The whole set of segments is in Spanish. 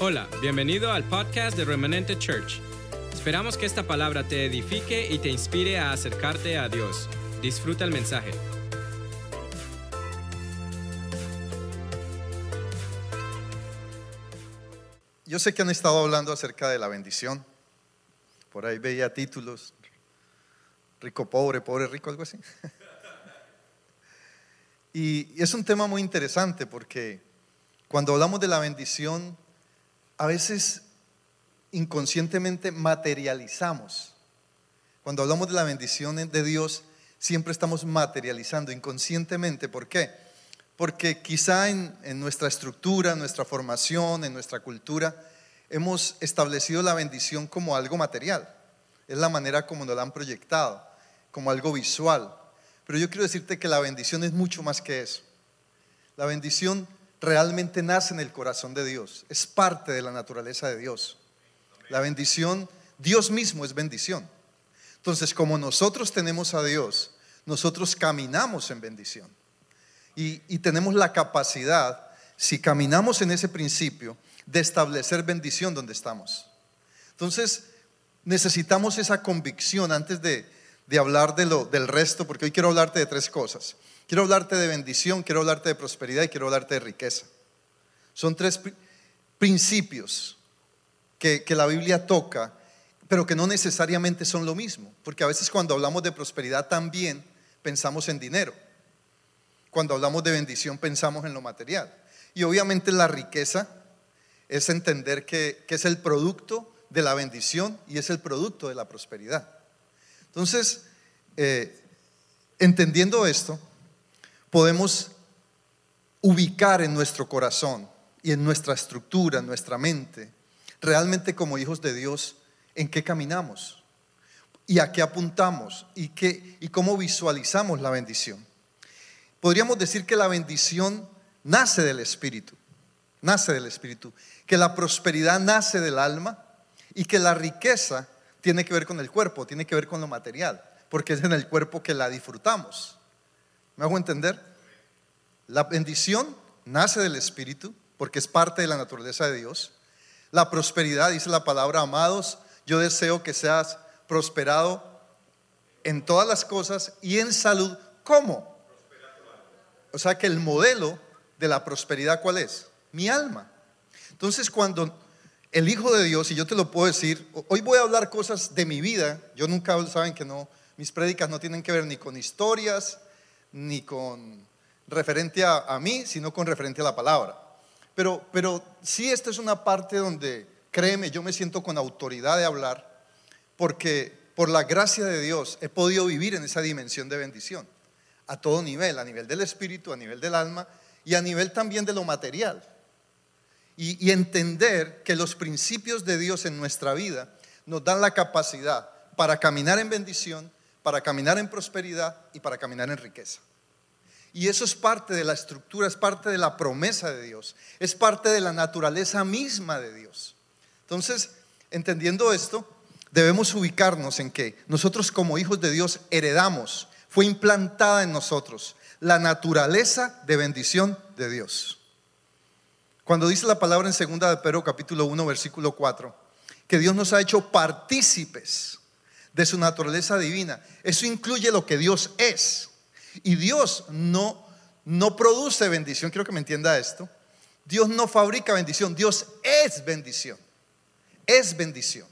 Hola, bienvenido al podcast de Remanente Church. Esperamos que esta palabra te edifique y te inspire a acercarte a Dios. Disfruta el mensaje. Yo sé que han estado hablando acerca de la bendición. Por ahí veía títulos. Rico, pobre, pobre, rico, algo así. Y es un tema muy interesante porque cuando hablamos de la bendición, a veces inconscientemente materializamos. Cuando hablamos de la bendición de Dios, siempre estamos materializando inconscientemente. ¿Por qué? Porque quizá en, nuestra estructura, en nuestra formación, en nuestra cultura, hemos establecido la bendición como algo material. Es la manera como nos la han proyectado, como algo visual. Pero yo quiero decirte que la bendición es mucho más que eso. La bendición realmente nace en el corazón de Dios, es parte de la naturaleza de Dios. La bendición, Dios mismo es bendición. Entonces, como nosotros tenemos a Dios, nosotros caminamos en bendición. Y, tenemos la capacidad, si caminamos en ese principio, de establecer bendición donde estamos. Entonces, necesitamos esa convicción antes de, de hablar de del resto, porque hoy quiero hablarte de tres cosas. Quiero hablarte de bendición, quiero hablarte de prosperidad y quiero hablarte de riqueza. Son tres principios que, que la Biblia toca, pero que no necesariamente son lo mismo, porque a veces cuando hablamos de prosperidad también pensamos en dinero. Cuando hablamos de bendición pensamos en lo material. Y obviamente la riqueza es entender que, que, es el producto de la bendición y es el producto de la prosperidad. Entonces, eh, entendiendo esto, podemos ubicar en nuestro corazón y en nuestra estructura, en nuestra mente, realmente como hijos de Dios, en qué caminamos y a qué apuntamos y, qué, y cómo visualizamos la bendición. Podríamos decir que la bendición nace del Espíritu, nace del Espíritu, que la prosperidad nace del alma y que la riqueza tiene que ver con el cuerpo, tiene que ver con lo material, porque es en el cuerpo que la disfrutamos. ¿Me hago entender? La bendición nace del Espíritu, porque es parte de la naturaleza de Dios. La prosperidad, dice la palabra, amados, yo deseo que seas prosperado en todas las cosas y en salud. ¿Cómo? O sea que el modelo de la prosperidad, ¿cuál es? Mi alma. Entonces, cuando el Hijo de Dios, y yo te lo puedo decir, hoy voy a hablar cosas de mi vida, yo nunca, saben que no, mis prédicas no tienen que ver ni con historias, ni con referente a, mí, sino con referente a la palabra. Pero, pero sí, esta es una parte donde, créeme, yo me siento con autoridad de hablar, porque por la gracia de Dios he podido vivir en esa dimensión de bendición, a todo nivel, a nivel del espíritu, a nivel del alma y a nivel también de lo material y, entender que los principios de Dios en nuestra vida nos dan la capacidad para caminar en bendición, para caminar en prosperidad y para caminar en riqueza. Y eso es parte de la estructura, es parte de la promesa de Dios, es parte de la naturaleza misma de Dios. Entonces, entendiendo esto, debemos ubicarnos en que nosotros como hijos de Dios heredamos, fue implantada en nosotros la naturaleza de bendición de Dios. Cuando dice la palabra en segunda de Pedro capítulo 1 versículo 4, que Dios nos ha hecho partícipes de su naturaleza divina, eso incluye lo que Dios es. Y Dios no no produce bendición, quiero que me entienda esto. Dios no fabrica bendición, Dios es bendición. Es bendición.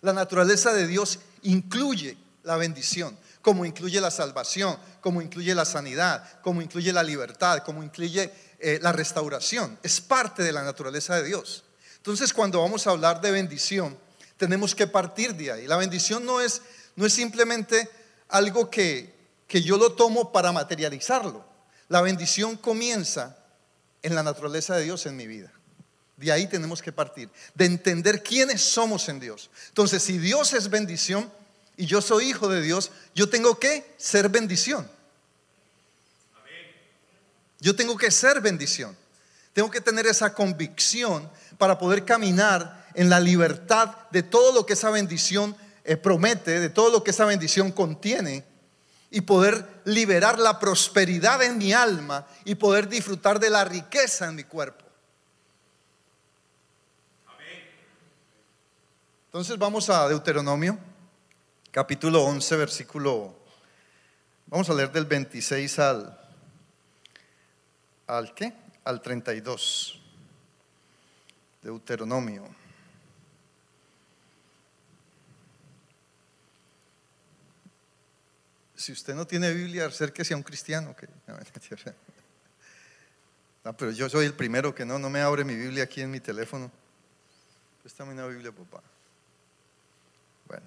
La naturaleza de Dios incluye la bendición, como incluye la salvación, como incluye la sanidad, como incluye la libertad, como incluye eh, la restauración. Es parte de la naturaleza de Dios. Entonces, cuando vamos a hablar de bendición, tenemos que partir de ahí. La bendición no es, no es simplemente algo que, que yo lo tomo para materializarlo. La bendición comienza en la naturaleza de Dios en mi vida. De ahí tenemos que partir, de entender quiénes somos en Dios. Entonces, si Dios es bendición y yo soy hijo de Dios, yo tengo que ser bendición. Yo tengo que ser bendición. Tengo que tener esa convicción para poder caminar en la libertad de todo lo que esa bendición eh, promete, de todo lo que esa bendición contiene y poder liberar la prosperidad en mi alma y poder disfrutar de la riqueza en mi cuerpo. Entonces vamos a Deuteronomio, capítulo 11, versículo, vamos a leer del 26 al, ¿al qué? Al 32. Deuteronomio. Si usted no tiene Biblia, acérquese a un cristiano. Que, no, pero yo soy el primero que no, no me abre mi Biblia aquí en mi teléfono. Préstame una Biblia, papá. Bueno,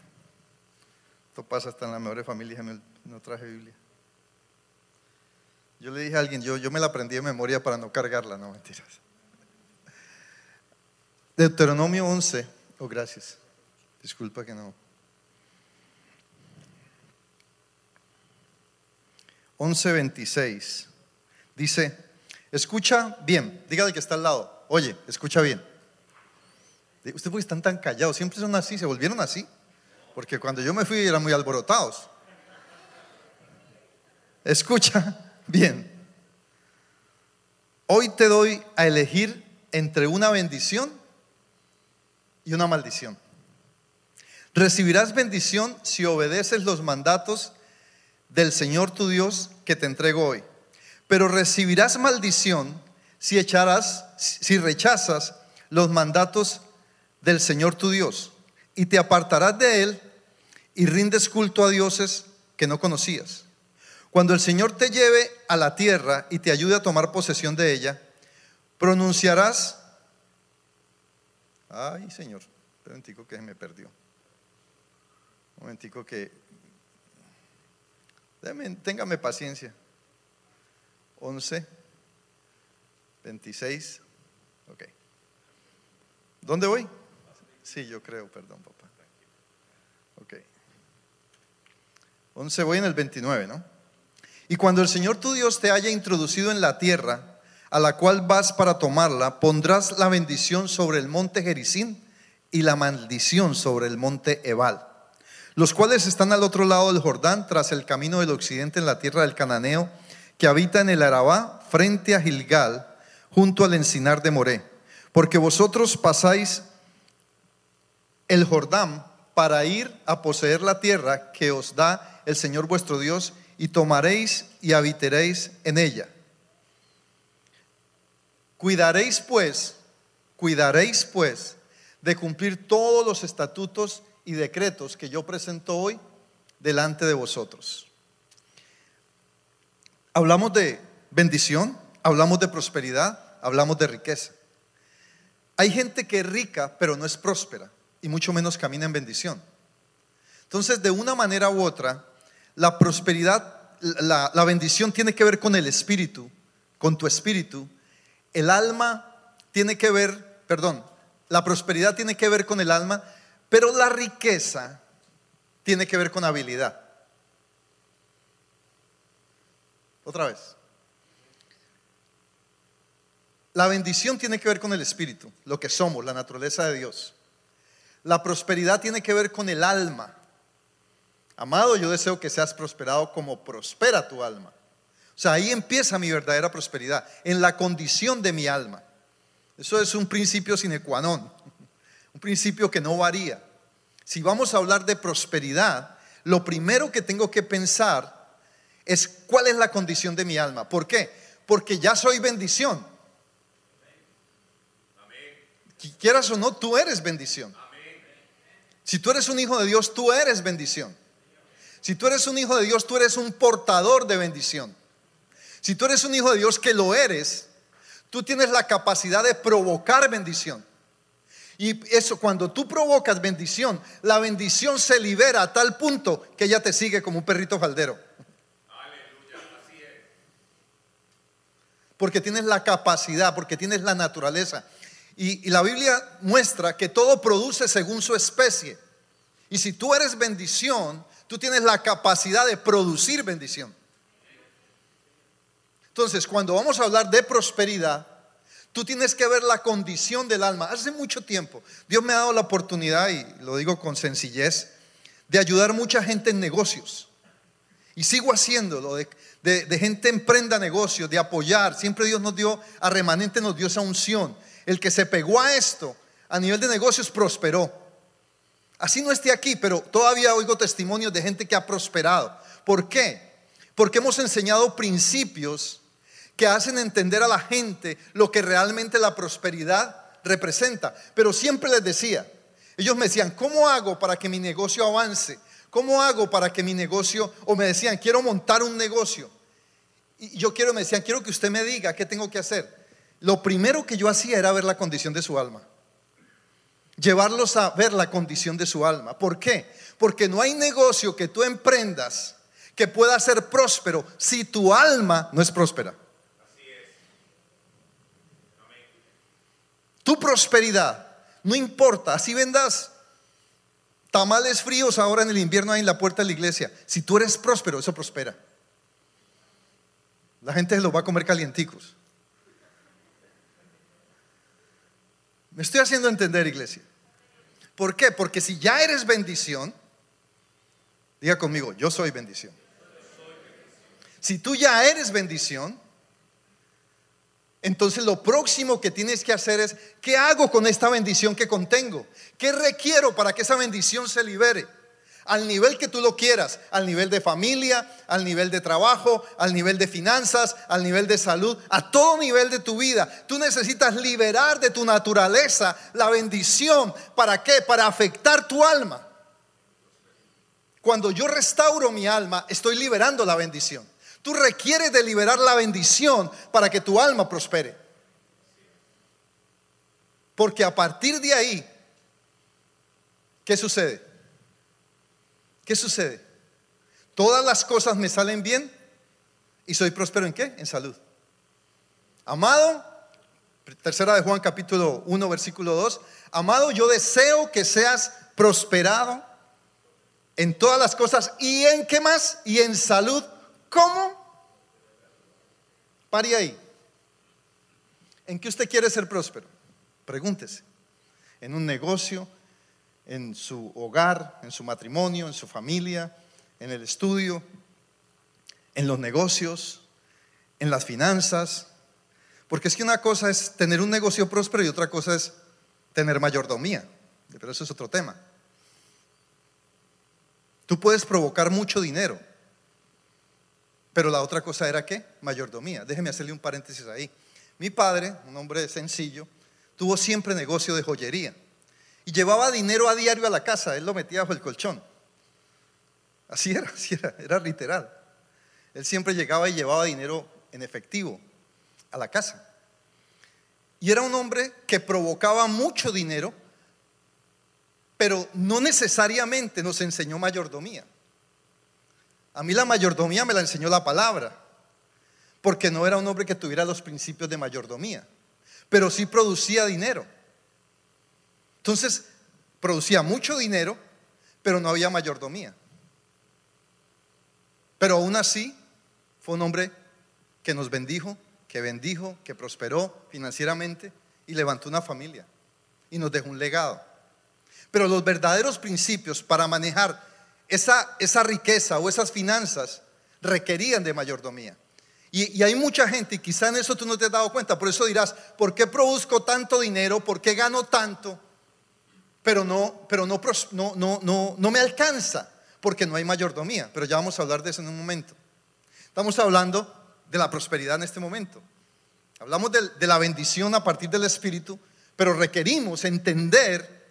esto pasa hasta en la mejor familia, no traje Biblia. Yo le dije a alguien, yo, yo me la aprendí de memoria para no cargarla, no mentiras. Deuteronomio 11, oh gracias, disculpa que no. 11.26 dice, escucha bien, dígale que está al lado, oye, escucha bien. Ustedes porque están tan callados, siempre son así, se volvieron así, porque cuando yo me fui eran muy alborotados. Escucha bien, hoy te doy a elegir entre una bendición y una maldición. Recibirás bendición si obedeces los mandatos del Señor tu Dios que te entrego hoy. Pero recibirás maldición si echarás, si rechazas los mandatos del Señor tu Dios y te apartarás de él y rindes culto a dioses que no conocías. Cuando el Señor te lleve a la tierra y te ayude a tomar posesión de ella, pronunciarás Ay, Señor, un momentico que me perdió. Un momentico que... Téngame paciencia. 11, 26. Ok. ¿Dónde voy? Sí, yo creo, perdón, papá. Ok. 11 voy en el 29, ¿no? Y cuando el Señor tu Dios te haya introducido en la tierra, a la cual vas para tomarla, pondrás la bendición sobre el monte Gerizim y la maldición sobre el monte Ebal, los cuales están al otro lado del Jordán, tras el camino del occidente en la tierra del Cananeo, que habita en el Arabá, frente a Gilgal, junto al encinar de Moré. Porque vosotros pasáis el Jordán para ir a poseer la tierra que os da el Señor vuestro Dios, y tomaréis y habitaréis en ella. Cuidaréis pues, cuidaréis pues de cumplir todos los estatutos y decretos que yo presento hoy delante de vosotros. Hablamos de bendición, hablamos de prosperidad, hablamos de riqueza. Hay gente que es rica pero no es próspera y mucho menos camina en bendición. Entonces, de una manera u otra, la prosperidad, la, la bendición tiene que ver con el espíritu, con tu espíritu, el alma tiene que ver, perdón, la prosperidad tiene que ver con el alma, pero la riqueza tiene que ver con habilidad. Otra vez. La bendición tiene que ver con el espíritu, lo que somos, la naturaleza de Dios. La prosperidad tiene que ver con el alma. Amado, yo deseo que seas prosperado como prospera tu alma. O sea, ahí empieza mi verdadera prosperidad, en la condición de mi alma. Eso es un principio sine qua non, un principio que no varía. Si vamos a hablar de prosperidad, lo primero que tengo que pensar es cuál es la condición de mi alma. ¿Por qué? Porque ya soy bendición. Quieras o no, tú eres bendición. Si tú eres un hijo de Dios, tú eres bendición. Si tú eres un hijo de Dios, tú eres un portador de bendición. Si tú eres un hijo de Dios que lo eres, tú tienes la capacidad de provocar bendición. Y eso, cuando tú provocas bendición, la bendición se libera a tal punto que ella te sigue como un perrito faldero. Porque tienes la capacidad, porque tienes la naturaleza. Y la Biblia muestra que todo produce según su especie. Y si tú eres bendición, tú tienes la capacidad de producir bendición. Entonces, cuando vamos a hablar de prosperidad, tú tienes que ver la condición del alma. Hace mucho tiempo, Dios me ha dado la oportunidad, y lo digo con sencillez, de ayudar mucha gente en negocios. Y sigo haciéndolo, de, de, gente emprenda negocios, de apoyar. Siempre Dios nos dio, a remanente nos dio esa unción. El que se pegó a esto, a nivel de negocios, prosperó. Así no esté aquí, pero todavía oigo testimonios de gente que ha prosperado. ¿Por qué? Porque hemos enseñado principios que hacen entender a la gente lo que realmente la prosperidad representa. Pero siempre les decía, ellos me decían, ¿cómo hago para que mi negocio avance? ¿Cómo hago para que mi negocio, o me decían, quiero montar un negocio? Y yo quiero, me decían, quiero que usted me diga qué tengo que hacer. Lo primero que yo hacía era ver la condición de su alma. Llevarlos a ver la condición de su alma. ¿Por qué? Porque no hay negocio que tú emprendas que pueda ser próspero si tu alma no es próspera. Tu prosperidad, no importa, así vendas tamales fríos ahora en el invierno ahí en la puerta de la iglesia. Si tú eres próspero, eso prospera. La gente se los va a comer calienticos. Me estoy haciendo entender, iglesia. ¿Por qué? Porque si ya eres bendición, diga conmigo, yo soy bendición. Si tú ya eres bendición, entonces lo próximo que tienes que hacer es, ¿qué hago con esta bendición que contengo? ¿Qué requiero para que esa bendición se libere? Al nivel que tú lo quieras, al nivel de familia, al nivel de trabajo, al nivel de finanzas, al nivel de salud, a todo nivel de tu vida. Tú necesitas liberar de tu naturaleza la bendición. ¿Para qué? Para afectar tu alma. Cuando yo restauro mi alma, estoy liberando la bendición. Tú requieres de liberar la bendición para que tu alma prospere. Porque a partir de ahí, ¿qué sucede? ¿Qué sucede? Todas las cosas me salen bien y soy próspero en qué? En salud. Amado, tercera de Juan capítulo 1 versículo 2, amado, yo deseo que seas prosperado en todas las cosas y en qué más? Y en salud ¿Cómo? Pare ahí. ¿En qué usted quiere ser próspero? Pregúntese. ¿En un negocio? ¿En su hogar? ¿En su matrimonio? ¿En su familia? ¿En el estudio? ¿En los negocios? ¿En las finanzas? Porque es que una cosa es tener un negocio próspero y otra cosa es tener mayordomía. Pero eso es otro tema. Tú puedes provocar mucho dinero pero la otra cosa era qué? Mayordomía. Déjeme hacerle un paréntesis ahí. Mi padre, un hombre sencillo, tuvo siempre negocio de joyería y llevaba dinero a diario a la casa, él lo metía bajo el colchón. Así era, así era, era literal. Él siempre llegaba y llevaba dinero en efectivo a la casa. Y era un hombre que provocaba mucho dinero, pero no necesariamente nos enseñó mayordomía. A mí la mayordomía me la enseñó la palabra, porque no era un hombre que tuviera los principios de mayordomía, pero sí producía dinero. Entonces, producía mucho dinero, pero no había mayordomía. Pero aún así, fue un hombre que nos bendijo, que bendijo, que prosperó financieramente y levantó una familia y nos dejó un legado. Pero los verdaderos principios para manejar esa, esa riqueza o esas finanzas requerían de mayordomía. Y, hay mucha gente, y quizá en eso tú no te has dado cuenta, por eso dirás, ¿por qué produzco tanto dinero? ¿Por qué gano tanto? Pero no, pero no, no, no, no, no me alcanza, porque no hay mayordomía. Pero ya vamos a hablar de eso en un momento. Estamos hablando de la prosperidad en este momento. Hablamos de, de la bendición a partir del Espíritu, pero requerimos entender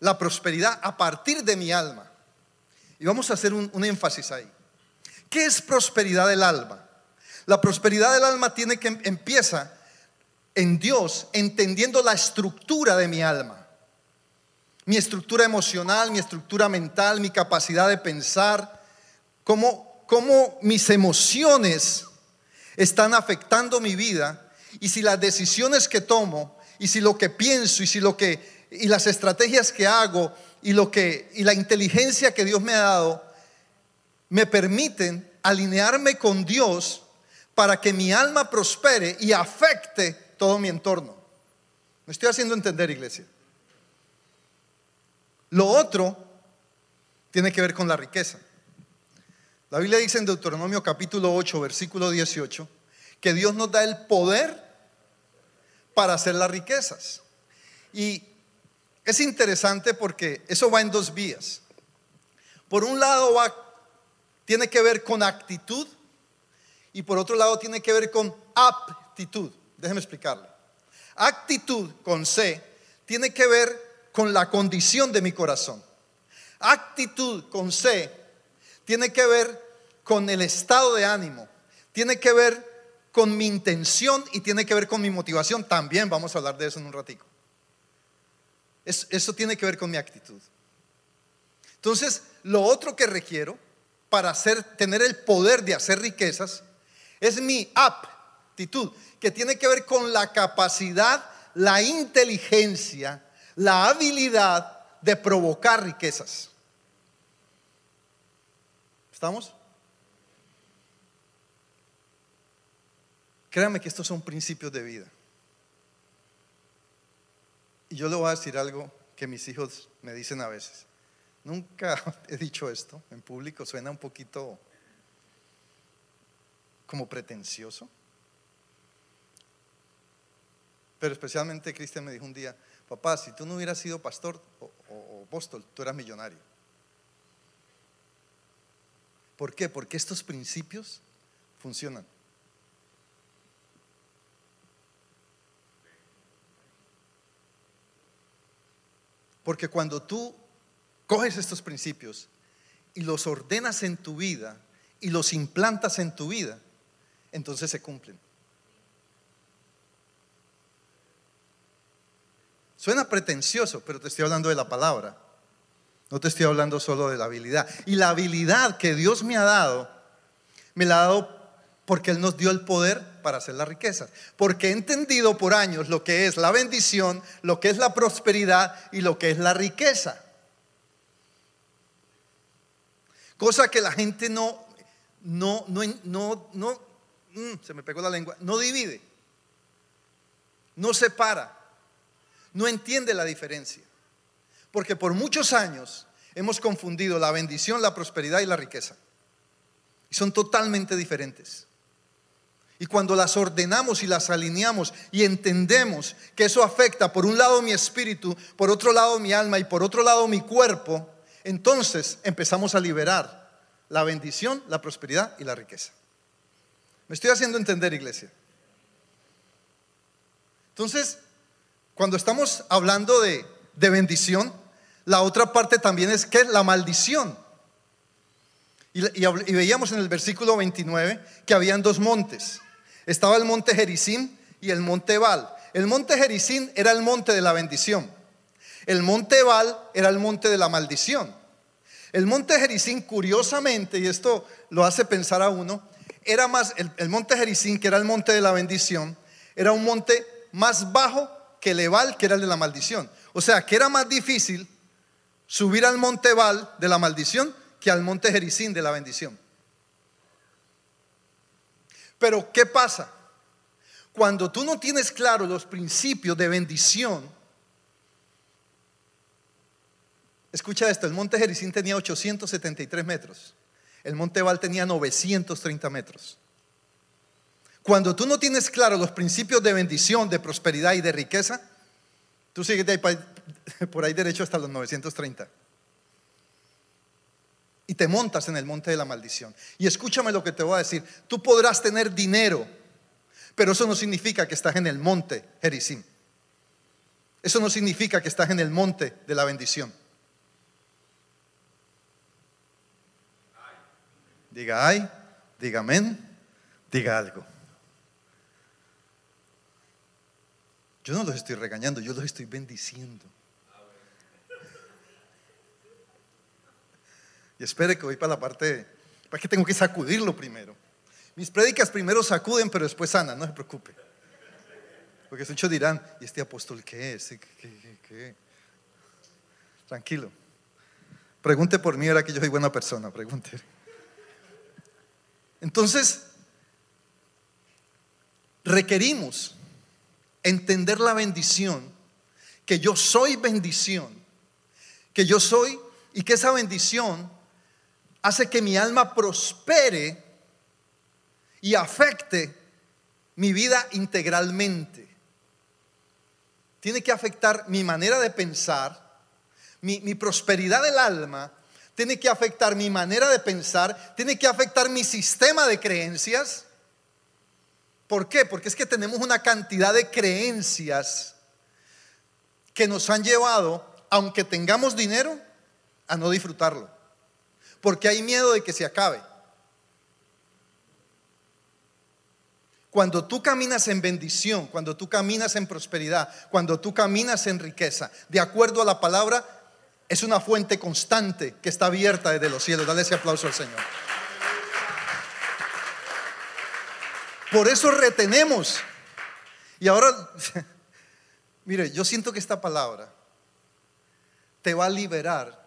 la prosperidad a partir de mi alma. Y vamos a hacer un, énfasis ahí. ¿Qué es prosperidad del alma? La prosperidad del alma tiene que empieza en Dios, entendiendo la estructura de mi alma. Mi estructura emocional, mi estructura mental, mi capacidad de pensar, cómo, cómo mis emociones están afectando mi vida y si las decisiones que tomo y si lo que pienso y si lo que y las estrategias que hago y, lo que, y la inteligencia que Dios me ha dado me permiten alinearme con Dios para que mi alma prospere y afecte todo mi entorno. Me estoy haciendo entender, iglesia. Lo otro tiene que ver con la riqueza. La Biblia dice en Deuteronomio capítulo 8, versículo 18, que Dios nos da el poder para hacer las riquezas. Y es interesante porque eso va en dos vías. Por un lado va, tiene que ver con actitud y por otro lado tiene que ver con aptitud. Déjeme explicarlo. Actitud con C tiene que ver con la condición de mi corazón. Actitud con C tiene que ver con el estado de ánimo, tiene que ver con mi intención y tiene que ver con mi motivación. También vamos a hablar de eso en un ratico. Eso tiene que ver con mi actitud. Entonces, lo otro que requiero para tener el poder de hacer riquezas es mi aptitud, que tiene que ver con la capacidad, la inteligencia, la habilidad de provocar riquezas. ¿Estamos? Créame que estos son principios de vida. Y yo le voy a decir algo que mis hijos me dicen a veces. Nunca he dicho esto en público, suena un poquito como pretencioso. Pero especialmente Cristian me dijo un día, papá, si tú no hubieras sido pastor o, apóstol, tú eras millonario. ¿Por qué? Porque estos principios funcionan. Porque cuando tú coges estos principios y los ordenas en tu vida y los implantas en tu vida, entonces se cumplen. Suena pretencioso, pero te estoy hablando de la palabra. No te estoy hablando solo de la habilidad. Y la habilidad que Dios me ha dado, me la ha dado porque Él nos dio el poder para hacer las riquezas. Porque he entendido por años lo que es la bendición, lo que es la prosperidad y lo que es la riqueza. Cosa que la gente no, no, no, no, no, mm, se me pegó la lengua, no divide, no separa, no entiende la diferencia. Porque por muchos años hemos confundido la bendición, la prosperidad y la riqueza. Y son totalmente diferentes. Y cuando las ordenamos y las alineamos y entendemos que eso afecta por un lado mi espíritu, por otro lado mi alma y por otro lado mi cuerpo, entonces empezamos a liberar la bendición, la prosperidad y la riqueza. ¿Me estoy haciendo entender, iglesia? Entonces, cuando estamos hablando de, bendición, la otra parte también es que la maldición. Y, veíamos en el versículo 29 que habían dos montes. Estaba el monte Jericín y el monte Ebal. El monte Jericín era el monte de la bendición. El monte Ebal era el monte de la maldición. El monte Jericín, curiosamente, y esto lo hace pensar a uno, era más, el, monte Jericín, que era el monte de la bendición, era un monte más bajo que el Ebal, que era el de la maldición. O sea, que era más difícil subir al monte Ebal de la maldición que al monte Jericín de la bendición. Pero ¿qué pasa? Cuando tú no tienes claro los principios de bendición, escucha esto, el monte Jericín tenía 873 metros, el monte Val tenía 930 metros. Cuando tú no tienes claro los principios de bendición, de prosperidad y de riqueza, tú sigues por ahí derecho hasta los 930 y te montas en el monte de la maldición. Y escúchame lo que te voy a decir. Tú podrás tener dinero, pero eso no significa que estás en el monte Jericim. Eso no significa que estás en el monte de la bendición. Diga ay, diga amén, diga algo. Yo no los estoy regañando, yo los estoy bendiciendo. Y espere que voy para la parte, para que tengo que sacudirlo primero. Mis prédicas primero sacuden, pero después sanan, no se preocupe. Porque muchos dirán, ¿y este apóstol qué es? ¿Qué, Tranquilo. Pregunte por mí, ahora que yo soy buena persona, pregunte. Entonces, requerimos entender la bendición, que yo soy bendición, que yo soy y que esa bendición hace que mi alma prospere y afecte mi vida integralmente. tiene que afectar mi manera de pensar, mi, prosperidad del alma, tiene que afectar mi manera de pensar, tiene que afectar mi sistema de creencias. ¿Por qué? Porque es que tenemos una cantidad de creencias que nos han llevado, aunque tengamos dinero, a no disfrutarlo. Porque hay miedo de que se acabe. Cuando tú caminas en bendición, cuando tú caminas en prosperidad, cuando tú caminas en riqueza, de acuerdo a la palabra, es una fuente constante que está abierta desde los cielos. Dale ese aplauso al Señor. Por eso retenemos. Y ahora, mire, yo siento que esta palabra te va a liberar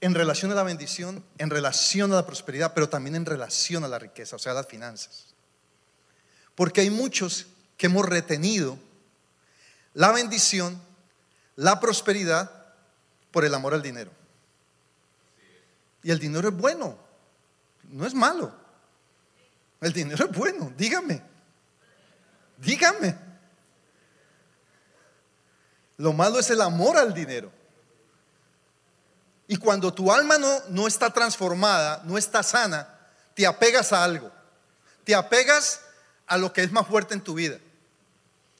en relación a la bendición, en relación a la prosperidad, pero también en relación a la riqueza, o sea, a las finanzas. Porque hay muchos que hemos retenido la bendición la prosperidad por el amor al dinero. Y el dinero es bueno, no es malo. El dinero es bueno, dígame. Dígame. Lo malo es el amor al dinero. Y cuando tu alma no, no está transformada, no está sana, te apegas a algo. Te apegas a lo que es más fuerte en tu vida.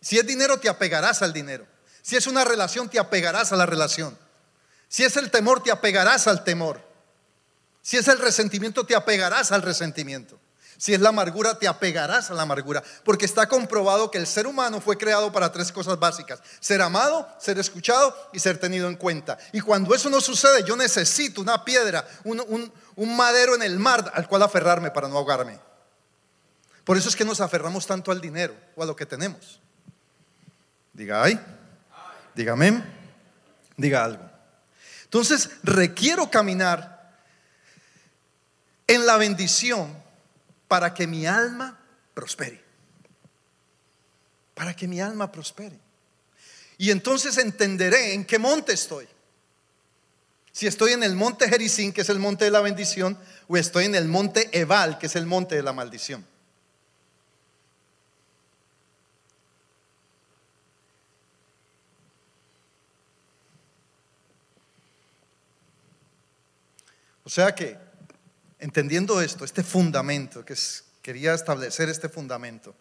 Si es dinero, te apegarás al dinero. Si es una relación, te apegarás a la relación. Si es el temor, te apegarás al temor. Si es el resentimiento, te apegarás al resentimiento. Si es la amargura, te apegarás a la amargura. Porque está comprobado que el ser humano fue creado para tres cosas básicas. Ser amado, ser escuchado y ser tenido en cuenta. Y cuando eso no sucede, yo necesito una piedra, un, madero en el mar al cual aferrarme para no ahogarme. Por eso es que nos aferramos tanto al dinero o a lo que tenemos. Diga, ay. Dígame, diga algo. Entonces, requiero caminar en la bendición para que mi alma prospere. Para que mi alma prospere. Y entonces entenderé en qué monte estoy. Si estoy en el monte Jericín, que es el monte de la bendición, o estoy en el monte Ebal, que es el monte de la maldición. O sea que, entendiendo esto, este fundamento, que quería establecer este fundamento,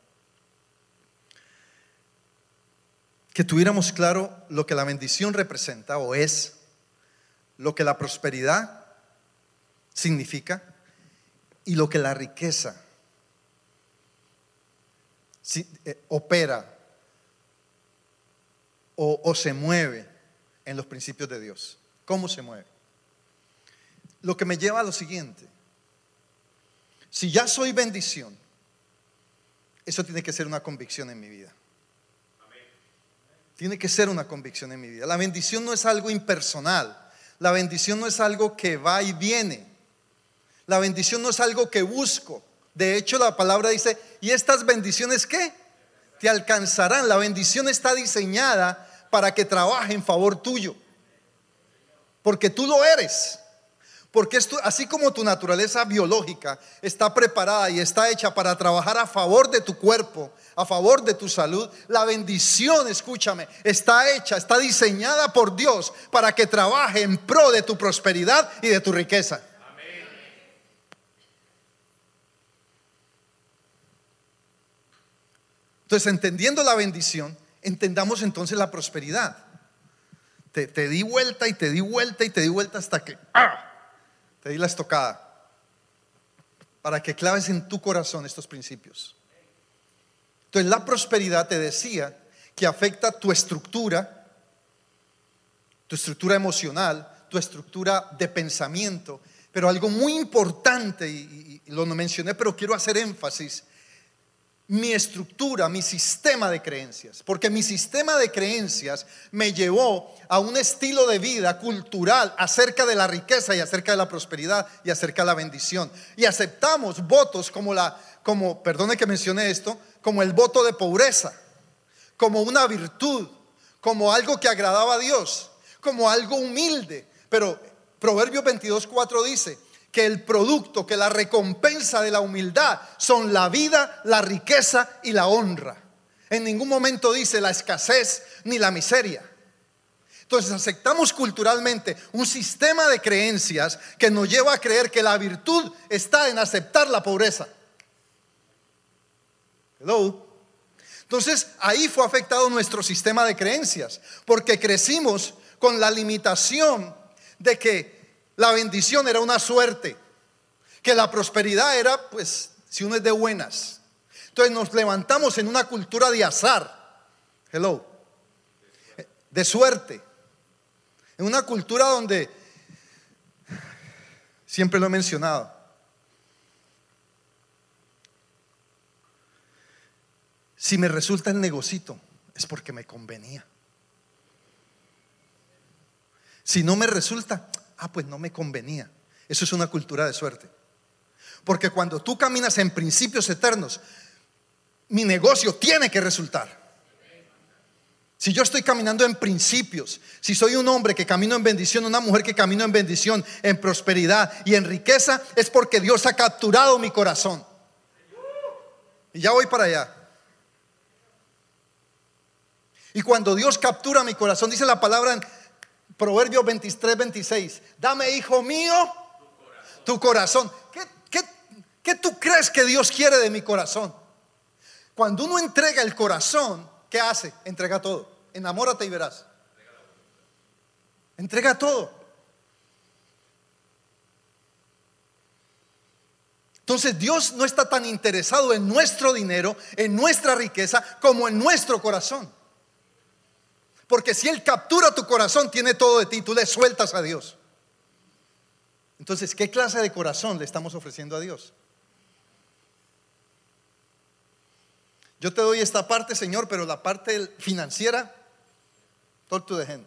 que tuviéramos claro lo que la bendición representa o es, lo que la prosperidad significa y lo que la riqueza eh, opera o se mueve en los principios de Dios. ¿Cómo se mueve? Lo que me lleva a lo siguiente. Si ya soy bendición, eso tiene que ser una convicción en mi vida. Tiene que ser una convicción en mi vida. La bendición no es algo impersonal. La bendición no es algo que va y viene. La bendición no es algo que busco. De hecho, la palabra dice, ¿y estas bendiciones qué? Te alcanzarán. La bendición está diseñada para que trabaje en favor tuyo. Porque tú lo eres. Porque así como tu naturaleza biológica está preparada y está hecha para trabajar a favor de tu cuerpo, a favor de tu salud, la bendición, escúchame, está hecha, está diseñada por Dios para que trabaje en pro de tu prosperidad y de tu riqueza. Entonces, entendiendo la bendición, entendamos entonces la prosperidad. Te, te, di vuelta y te di vuelta y te di vuelta hasta que... ¡ah! Te di la estocada para que claves en tu corazón estos principios. Entonces la prosperidad te decía que afecta tu estructura, tu estructura emocional, tu estructura de pensamiento, pero algo muy importante, y, y lo mencioné, pero quiero hacer énfasis, mi estructura, mi sistema de creencias, porque mi sistema de creencias me llevó a un estilo de vida cultural acerca de la riqueza y acerca de la prosperidad y acerca de la bendición. Y aceptamos votos como la, como, perdone que mencione esto, como el voto de pobreza, como una virtud, como algo que agradaba a Dios, como algo humilde. Pero Proverbios 22.4 dice, que el producto, que la recompensa de la humildad son la vida, la riqueza y la honra. En ningún momento dice la escasez ni la miseria. Entonces aceptamos culturalmente un sistema de creencias que nos lleva a creer que la virtud está en aceptar la pobreza. Hello. Entonces ahí fue afectado nuestro sistema de creencias, porque crecimos con la limitación de que la bendición era una suerte, que la prosperidad era, pues, si uno es de buenas. Entonces nos levantamos en una cultura de azar, hello, de suerte, en una cultura donde, siempre lo he mencionado, si me resulta el negocito, es porque me convenía. Si no me resulta, ah, pues no me convenía. Eso es una cultura de suerte. Porque cuando tú caminas en principios eternos, mi negocio tiene que resultar. Si yo estoy caminando en principios, si soy un hombre que camino en bendición, una mujer que camino en bendición, en prosperidad y en riqueza, es porque Dios ha capturado mi corazón. Y ya voy para allá. Y cuando Dios captura mi corazón, dice la palabra en Proverbios 23, 26, dame, hijo mío, tu corazón. ¿Qué, tú crees que Dios quiere de mi corazón? Cuando uno entrega el corazón, ¿qué hace? Entrega todo. Enamórate y verás. Entrega todo. Entonces Dios no está tan interesado en nuestro dinero, en nuestra riqueza, como en nuestro corazón. Porque si Él captura tu corazón, tiene todo de ti, tú le sueltas a Dios. Entonces, ¿qué clase de corazón le estamos ofreciendo a Dios? Yo te doy esta parte, Señor, pero la parte financiera, todo to the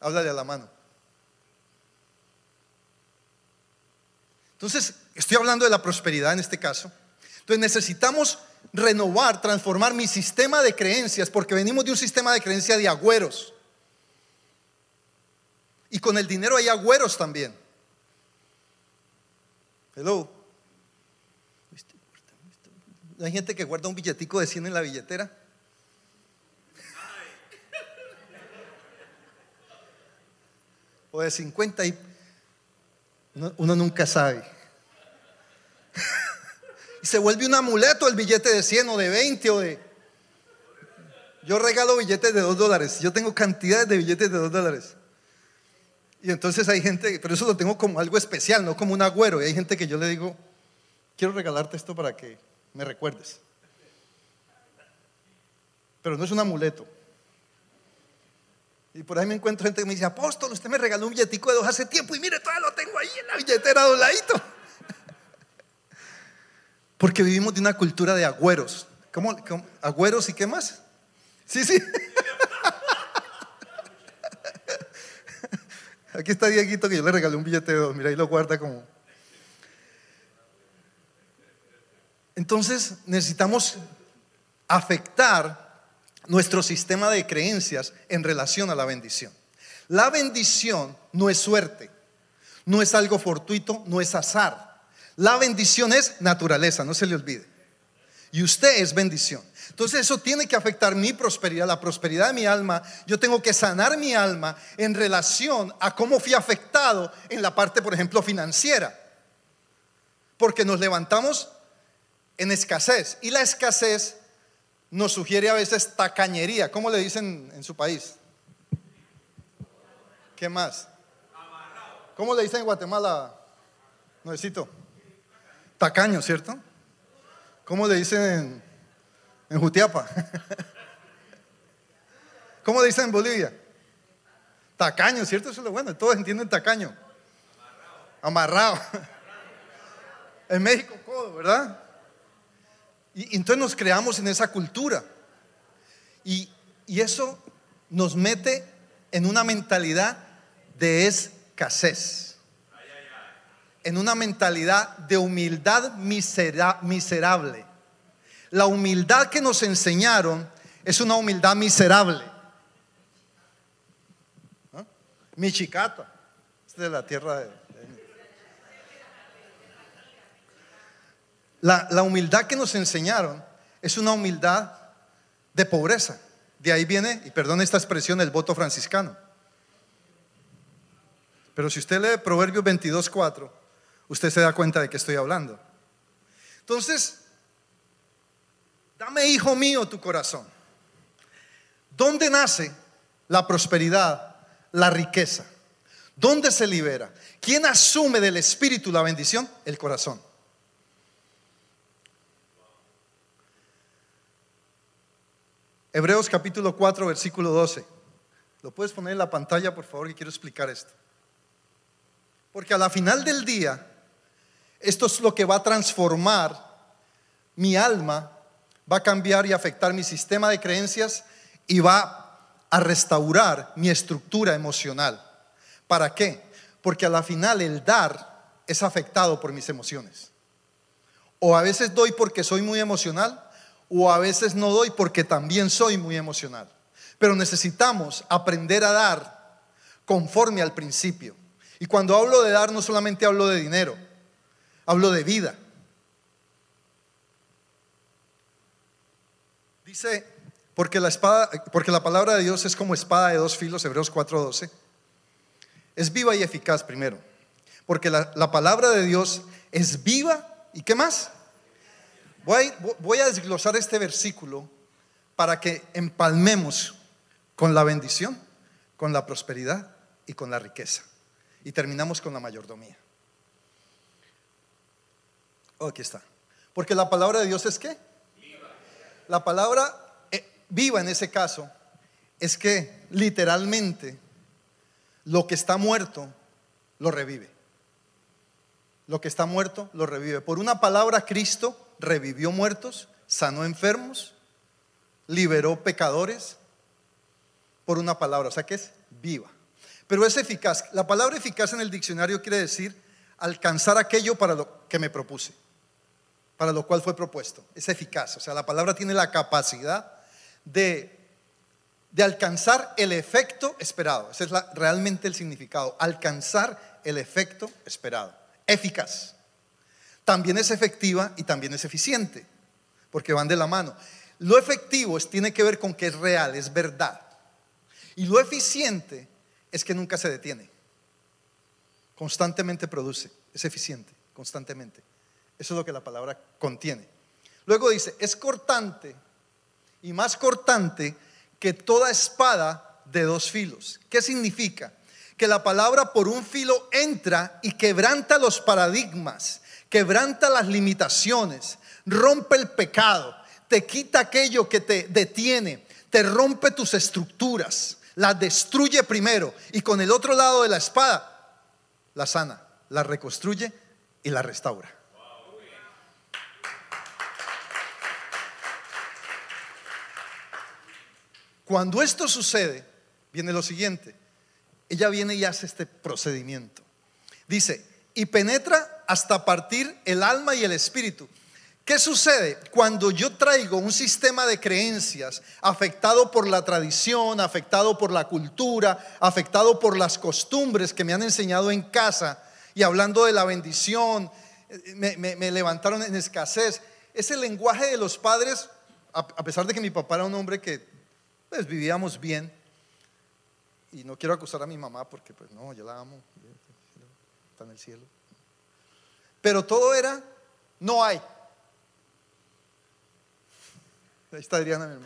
Háblale a la mano. Entonces, estoy hablando de la prosperidad en este caso. Entonces necesitamos renovar, transformar mi sistema de creencias, porque venimos de un sistema de creencia de agüeros. Y con el dinero hay agüeros también. Hello. Hay gente que guarda un billetico de 100 en la billetera. O de 50 y uno, nunca sabe. Se vuelve un amuleto el billete de 100 o de 20 o de... Yo regalo billetes de 2 dólares. Yo tengo cantidades de billetes de 2 dólares. Y entonces hay gente, pero eso lo tengo como algo especial, no como un agüero. Y hay gente que yo le digo, quiero regalarte esto para que me recuerdes. Pero no es un amuleto. Y por ahí me encuentro gente que me dice, apóstol, usted me regaló un billetico de dos hace tiempo y mire, todavía lo tengo ahí en la billetera dobladito. Porque vivimos de una cultura de agüeros. ¿Cómo? ¿Agüeros y qué más? Sí, sí. Aquí está Dieguito que yo le regalé un billete de dos. Mira, ahí lo guarda como Entonces necesitamos afectar nuestro sistema de creencias en relación a la bendición. La bendición no es suerte, no es algo fortuito, no es azar. La bendición es naturaleza, no se le olvide. Y usted es bendición. Entonces eso tiene que afectar mi prosperidad, la prosperidad de mi alma. Yo tengo que sanar mi alma en relación a cómo fui afectado en la parte, por ejemplo, financiera. Porque nos levantamos en escasez. Y la escasez nos sugiere a veces tacañería. ¿Cómo le dicen en su país? ¿Qué más? ¿Cómo le dicen en Guatemala? Necesito. Tacaño, ¿cierto? ¿Cómo le dicen en, Jutiapa? ¿Cómo le dicen en Bolivia? Tacaño, ¿cierto? Eso es lo bueno. Todos entienden tacaño. Amarrado. En México, codo, ¿verdad? Y, entonces nos creamos en esa cultura. Y, y eso nos mete en una mentalidad de escasez. En una mentalidad de humildad miserable. La humildad que nos enseñaron es una humildad miserable. ¿Ah? Michicata, es de la tierra de, La, la humildad que nos enseñaron es una humildad de pobreza. De ahí viene, y perdón esta expresión, el voto franciscano. Pero si usted lee Proverbios 22, 4, usted se da cuenta de que estoy hablando. Entonces, dame, hijo mío, tu corazón. ¿Dónde nace la prosperidad, la riqueza? ¿Dónde se libera? ¿Quién asume del Espíritu la bendición? El corazón. Hebreos capítulo 4, versículo 12. ¿Lo puedes poner en la pantalla, por favor, que quiero explicar esto? Porque a la final del día, esto es lo que va a transformar mi alma, va a cambiar y afectar mi sistema de creencias y va a restaurar mi estructura emocional. ¿Para qué? Porque a la final el dar es afectado por mis emociones. O a veces doy porque soy muy emocional, o a veces no doy porque también soy muy emocional. Pero necesitamos aprender a dar conforme al principio. Y cuando hablo de dar, no solamente hablo de dinero, hablo de vida. Dice, porque la espada, porque la palabra de Dios es como espada de dos filos, Hebreos 4:12. Es viva y eficaz primero. Porque la, la palabra de Dios es viva y ¿qué más? Voy a, desglosar este versículo para que empalmemos con la bendición, con la prosperidad y con la riqueza. Y terminamos con la mayordomía. Aquí está. Porque la palabra de Dios es qué? La palabra eh, viva en ese caso es que literalmente lo que está muerto lo revive. Lo que está muerto lo revive. Por una palabra Cristo revivió muertos, sanó enfermos, liberó pecadores por una palabra, o sea que es viva. Pero es eficaz. La palabra eficaz en el diccionario quiere decir alcanzar aquello para lo que me propuse, para lo cual fue propuesto. Es eficaz, o sea, la palabra tiene la capacidad de, de alcanzar el efecto esperado. Ese es realmente el significado, alcanzar el efecto esperado. Eficaz también es efectiva y también es eficiente, porque van de la mano. Lo efectivo es, tiene que ver con que es real, es verdad. Y lo eficiente es que nunca se detiene. Constantemente produce, es eficiente, constantemente. Eso es lo que la palabra contiene. Luego dice, es cortante y más cortante que toda espada de dos filos. ¿Qué significa? Que la palabra por un filo entra y quebranta los paradigmas quebranta las limitaciones, rompe el pecado, te quita aquello que te detiene, te rompe tus estructuras, la destruye primero y con el otro lado de la espada la sana, la reconstruye y la restaura. Cuando esto sucede, viene lo siguiente. Ella viene y hace este procedimiento. Dice, y penetra hasta partir el alma y el espíritu. ¿Qué sucede cuando yo traigo un sistema de creencias afectado por la tradición, afectado por la cultura, afectado por las costumbres que me han enseñado en casa y hablando de la bendición, me, levantaron en escasez? Ese lenguaje de los padres, a, pesar de que mi papá era un hombre que pues vivíamos bien, y no quiero acusar a mi mamá porque pues no, yo la amo, está en el cielo. Pero todo era, no hay. Ahí está Adriana,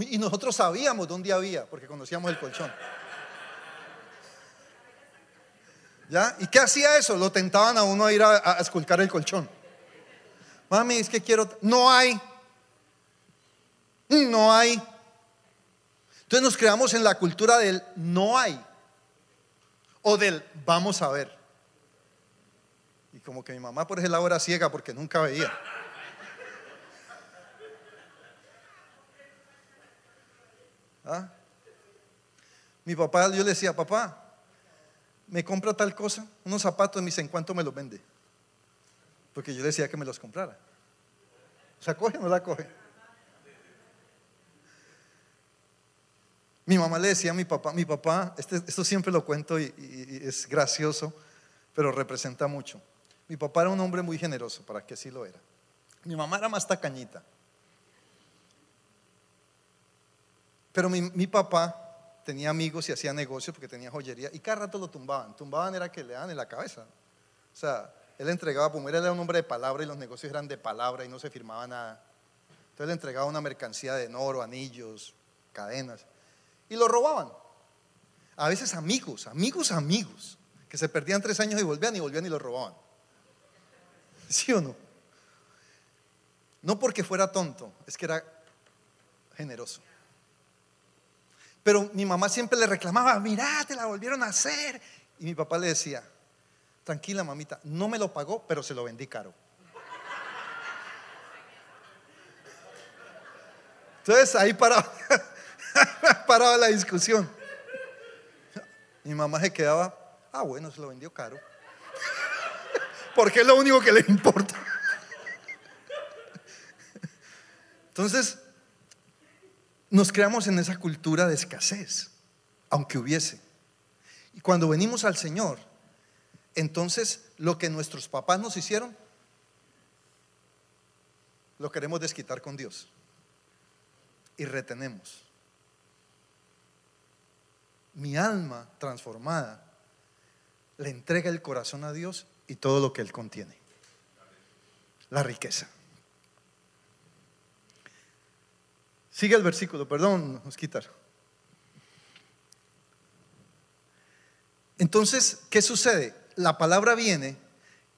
y nosotros sabíamos dónde había, porque conocíamos el colchón. ¿Ya? ¿Y qué hacía eso? Lo tentaban a uno a ir a, a esculcar el colchón. Mami, es que quiero. No hay. No hay. Entonces nos creamos en la cultura del no hay o del vamos a ver. Y como que mi mamá por ese lado era ciega porque nunca veía. ¿Ah? Mi papá, yo le decía, papá, me compra tal cosa, unos zapatos, me dice, ¿en cuánto me los vende? Porque yo decía que me los comprara. O sea, coge o no la coge. Mi mamá le decía a mi papá, mi papá, este, esto siempre lo cuento y, es gracioso, pero representa mucho. Mi papá era un hombre muy generoso, para que así lo era. Mi mamá era más tacañita. Pero mi, papá tenía amigos y hacía negocios porque tenía joyería y cada rato lo tumbaban. Tumbaban era que le daban en la cabeza. O sea, él entregaba, como él era un hombre de palabra y los negocios eran de palabra y no se firmaba nada. Entonces le entregaba una mercancía de oro, anillos, cadenas y lo robaban. A veces amigos, amigos, amigos, que se perdían tres años y volvían y volvían y lo robaban. ¿Sí o no? No porque fuera tonto, es que era generoso. Pero mi mamá siempre le reclamaba, mirá, te la volvieron a hacer. Y mi papá le decía, tranquila mamita, no me lo pagó, pero se lo vendí caro. Entonces ahí paraba, paraba la discusión. Mi mamá se quedaba, ah, bueno, se lo vendió caro. Porque es lo único que le importa. Entonces, nos creamos en esa cultura de escasez, aunque hubiese. Y cuando venimos al Señor, entonces lo que nuestros papás nos hicieron, lo queremos desquitar con Dios. Y retenemos. Mi alma transformada le entrega el corazón a Dios y todo lo que Él contiene. La riqueza. Sigue el versículo, perdón, Osquitar. Entonces, ¿qué sucede? La palabra viene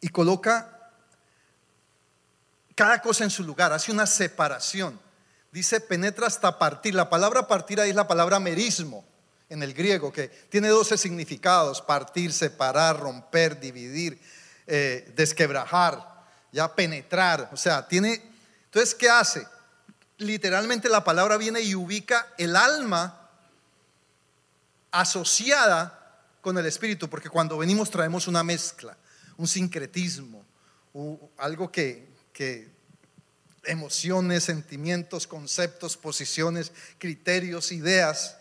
y coloca cada cosa en su lugar, hace una separación. Dice, penetra hasta partir. La palabra partir ahí es la palabra merismo en el griego, que tiene 12 significados, partir, separar, romper, dividir, eh, desquebrajar, ya penetrar. O sea, tiene... Entonces, ¿qué hace? literalmente la palabra viene y ubica el alma asociada con el espíritu, porque cuando venimos traemos una mezcla, un sincretismo, algo que, que emociones, sentimientos, conceptos, posiciones, criterios, ideas.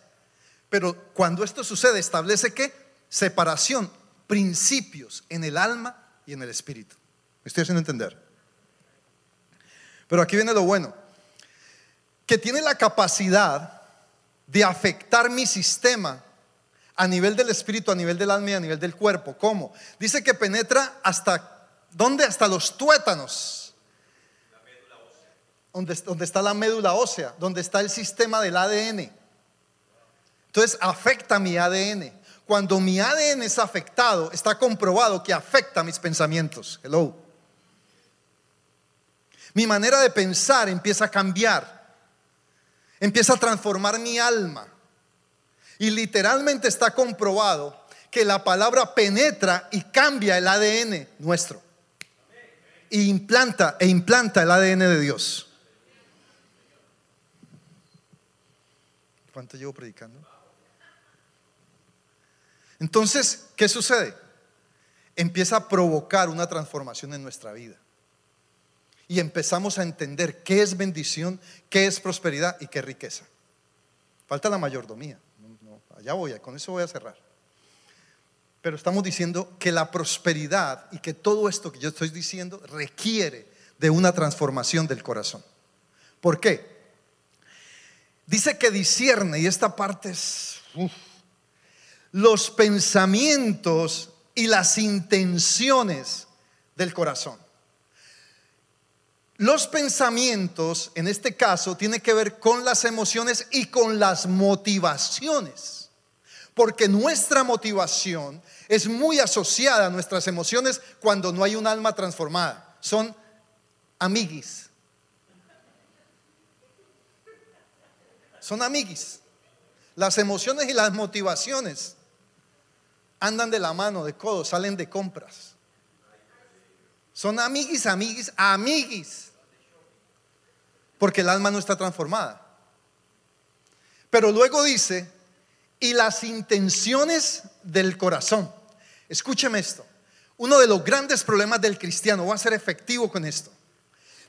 Pero cuando esto sucede, establece que separación, principios en el alma y en el espíritu. ¿Me estoy haciendo entender? Pero aquí viene lo bueno que tiene la capacidad de afectar mi sistema a nivel del espíritu, a nivel del alma y a nivel del cuerpo. ¿Cómo? Dice que penetra hasta, ¿dónde? Hasta los tuétanos. Donde, donde está la médula ósea, donde está el sistema del ADN. Entonces afecta mi ADN. Cuando mi ADN es afectado, está comprobado que afecta mis pensamientos. Hello. Mi manera de pensar empieza a cambiar empieza a transformar mi alma. Y literalmente está comprobado que la palabra penetra y cambia el ADN nuestro. Y implanta e implanta el ADN de Dios. ¿Cuánto llevo predicando? Entonces, ¿qué sucede? Empieza a provocar una transformación en nuestra vida y empezamos a entender qué es bendición, qué es prosperidad y qué es riqueza. Falta la mayordomía. allá voy, con eso voy a cerrar. Pero estamos diciendo que la prosperidad y que todo esto que yo estoy diciendo requiere de una transformación del corazón. ¿Por qué? Dice que discierne, y esta parte es los pensamientos y las intenciones del corazón. Los pensamientos, en este caso, tienen que ver con las emociones y con las motivaciones. Porque nuestra motivación es muy asociada a nuestras emociones cuando no hay un alma transformada. Son amiguis. Son amiguis. Las emociones y las motivaciones andan de la mano, de codo, salen de compras. Son amiguis, amiguis, amiguis. Porque el alma no está transformada. Pero luego dice, y las intenciones del corazón. Escúcheme esto. Uno de los grandes problemas del cristiano, voy a ser efectivo con esto,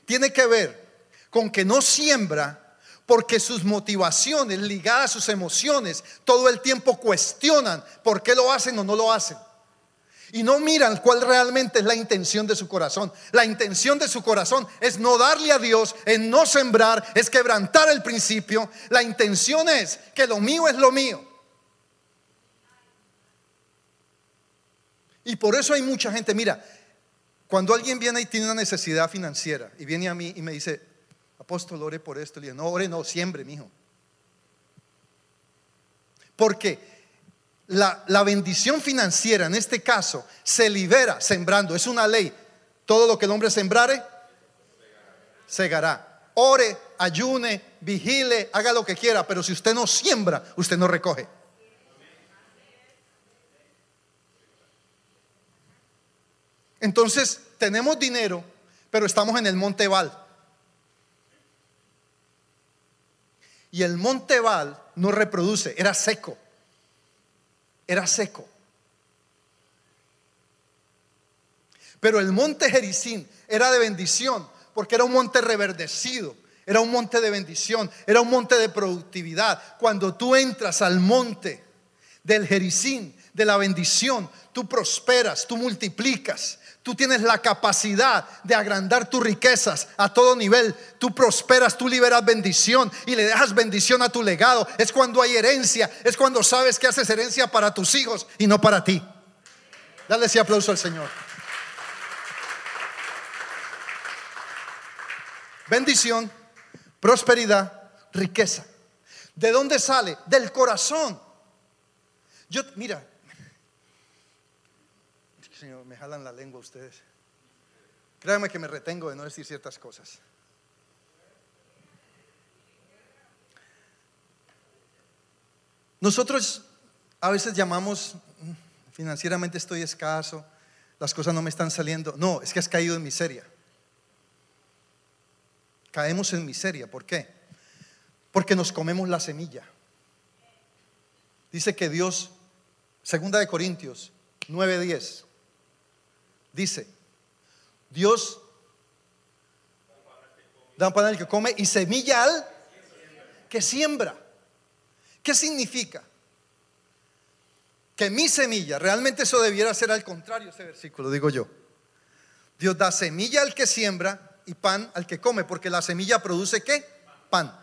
tiene que ver con que no siembra porque sus motivaciones ligadas a sus emociones todo el tiempo cuestionan por qué lo hacen o no lo hacen. y no miran cuál realmente es la intención de su corazón. La intención de su corazón es no darle a Dios, es no sembrar, es quebrantar el principio. La intención es que lo mío es lo mío. Y por eso hay mucha gente, mira, cuando alguien viene y tiene una necesidad financiera y viene a mí y me dice, apóstol, ore por esto, le digo, no, ore, no, siembre, mijo. Porque la, bendición financiera en este caso se libera sembrando, es una ley. Todo lo que el hombre sembrare, segará. Ore, ayune, vigile, haga lo que quiera, pero si usted no siembra, usted no recoge. Entonces, tenemos dinero, pero estamos en el Monte Val. Y el Monte Val no reproduce, era seco era seco. Pero el monte Jericín era de bendición, porque era un monte reverdecido, era un monte de bendición, era un monte de productividad. Cuando tú entras al monte del Jericín, de la bendición, tú prosperas, tú multiplicas, Tú tienes la capacidad de agrandar tus riquezas a todo nivel. Tú prosperas, tú liberas bendición y le dejas bendición a tu legado. Es cuando hay herencia, es cuando sabes que haces herencia para tus hijos y no para ti. Dale ese aplauso al Señor. Bendición, prosperidad, riqueza. ¿De dónde sale? Del corazón. Yo, mira, me jalan la lengua ustedes. Créanme que me retengo de no decir ciertas cosas. Nosotros a veces llamamos, mm, financieramente estoy escaso, las cosas no me están saliendo. No, es que has caído en miseria. Caemos en miseria. ¿Por qué? Porque nos comemos la semilla. Dice que Dios, segunda de Corintios 9:10, Dice, Dios da pan al que come y semilla al que siembra. ¿Qué significa? Que mi semilla, realmente eso debiera ser al contrario ese versículo, digo yo. Dios da semilla al que siembra y pan al que come, porque la semilla produce qué? Pan.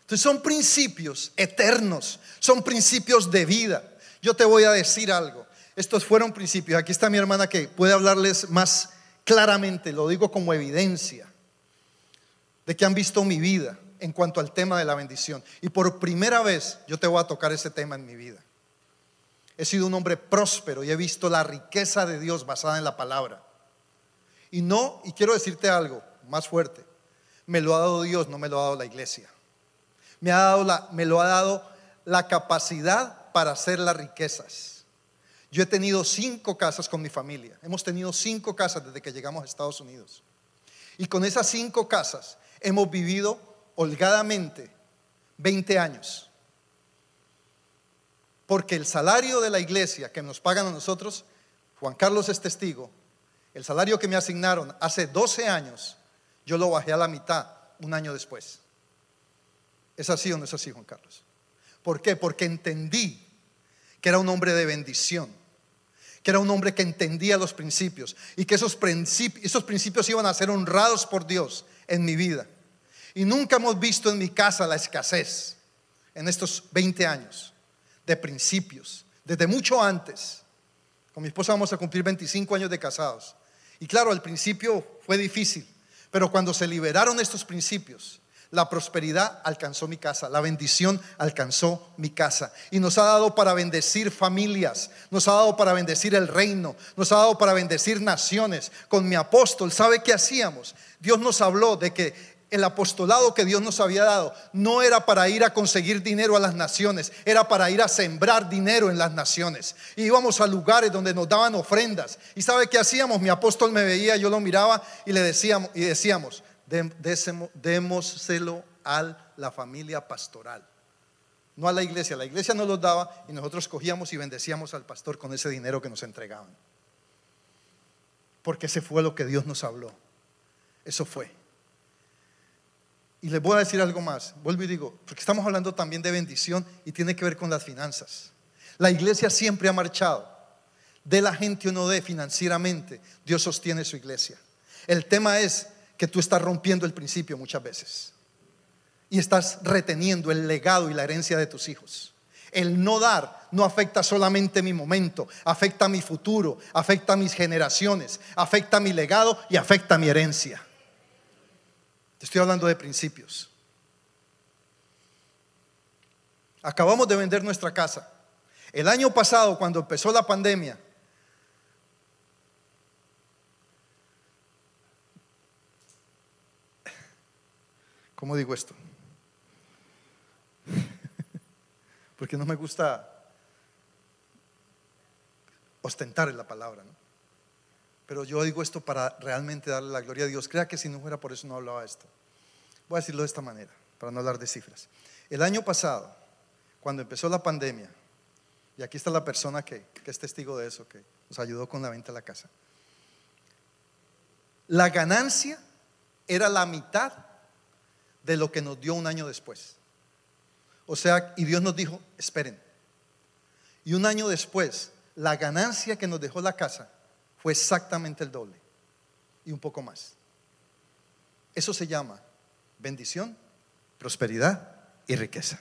Entonces son principios eternos, son principios de vida. Yo te voy a decir algo. Estos fueron principios. Aquí está mi hermana que puede hablarles más claramente, lo digo como evidencia, de que han visto mi vida en cuanto al tema de la bendición. Y por primera vez yo te voy a tocar ese tema en mi vida. He sido un hombre próspero y he visto la riqueza de Dios basada en la palabra. Y no, y quiero decirte algo más fuerte, me lo ha dado Dios, no me lo ha dado la iglesia. Me, ha dado la, me lo ha dado la capacidad para hacer las riquezas. Yo he tenido cinco casas con mi familia. Hemos tenido cinco casas desde que llegamos a Estados Unidos. Y con esas cinco casas hemos vivido holgadamente 20 años. Porque el salario de la iglesia que nos pagan a nosotros, Juan Carlos es testigo, el salario que me asignaron hace 12 años, yo lo bajé a la mitad un año después. ¿Es así o no es así, Juan Carlos? ¿Por qué? Porque entendí que era un hombre de bendición que era un hombre que entendía los principios y que esos principios, esos principios iban a ser honrados por Dios en mi vida. Y nunca hemos visto en mi casa la escasez en estos 20 años de principios, desde mucho antes. Con mi esposa vamos a cumplir 25 años de casados. Y claro, al principio fue difícil, pero cuando se liberaron estos principios, la prosperidad alcanzó mi casa, la bendición alcanzó mi casa. Y nos ha dado para bendecir familias, nos ha dado para bendecir el reino, nos ha dado para bendecir naciones. Con mi apóstol, ¿sabe qué hacíamos? Dios nos habló de que el apostolado que Dios nos había dado no era para ir a conseguir dinero a las naciones, era para ir a sembrar dinero en las naciones. Y íbamos a lugares donde nos daban ofrendas. ¿Y sabe qué hacíamos? Mi apóstol me veía, yo lo miraba y le decíamos y decíamos, démoselo a la familia pastoral, no a la iglesia. La iglesia nos los daba y nosotros cogíamos y bendecíamos al pastor con ese dinero que nos entregaban. Porque ese fue lo que Dios nos habló. Eso fue. Y les voy a decir algo más. Vuelvo y digo, porque estamos hablando también de bendición y tiene que ver con las finanzas. La iglesia siempre ha marchado de la gente o no dé financieramente, Dios sostiene su iglesia. El tema es que tú estás rompiendo el principio muchas veces y estás reteniendo el legado y la herencia de tus hijos. El no dar no afecta solamente mi momento, afecta mi futuro, afecta mis generaciones, afecta mi legado y afecta mi herencia. Te estoy hablando de principios. Acabamos de vender nuestra casa. El año pasado, cuando empezó la pandemia, ¿cómo digo esto? Porque no me gusta ostentar en la palabra, ¿no? Pero yo digo esto para realmente darle la gloria a Dios. Crea que si no fuera por eso no hablaba esto. Voy a decirlo de esta manera, para no hablar de cifras. El año pasado, cuando empezó la pandemia, y aquí está la persona que, que es testigo de eso, que nos ayudó con la venta de la casa, la ganancia era la mitad de lo que nos dio un año después. O sea, y Dios nos dijo, esperen. Y un año después, la ganancia que nos dejó la casa fue exactamente el doble y un poco más. Eso se llama bendición, prosperidad y riqueza.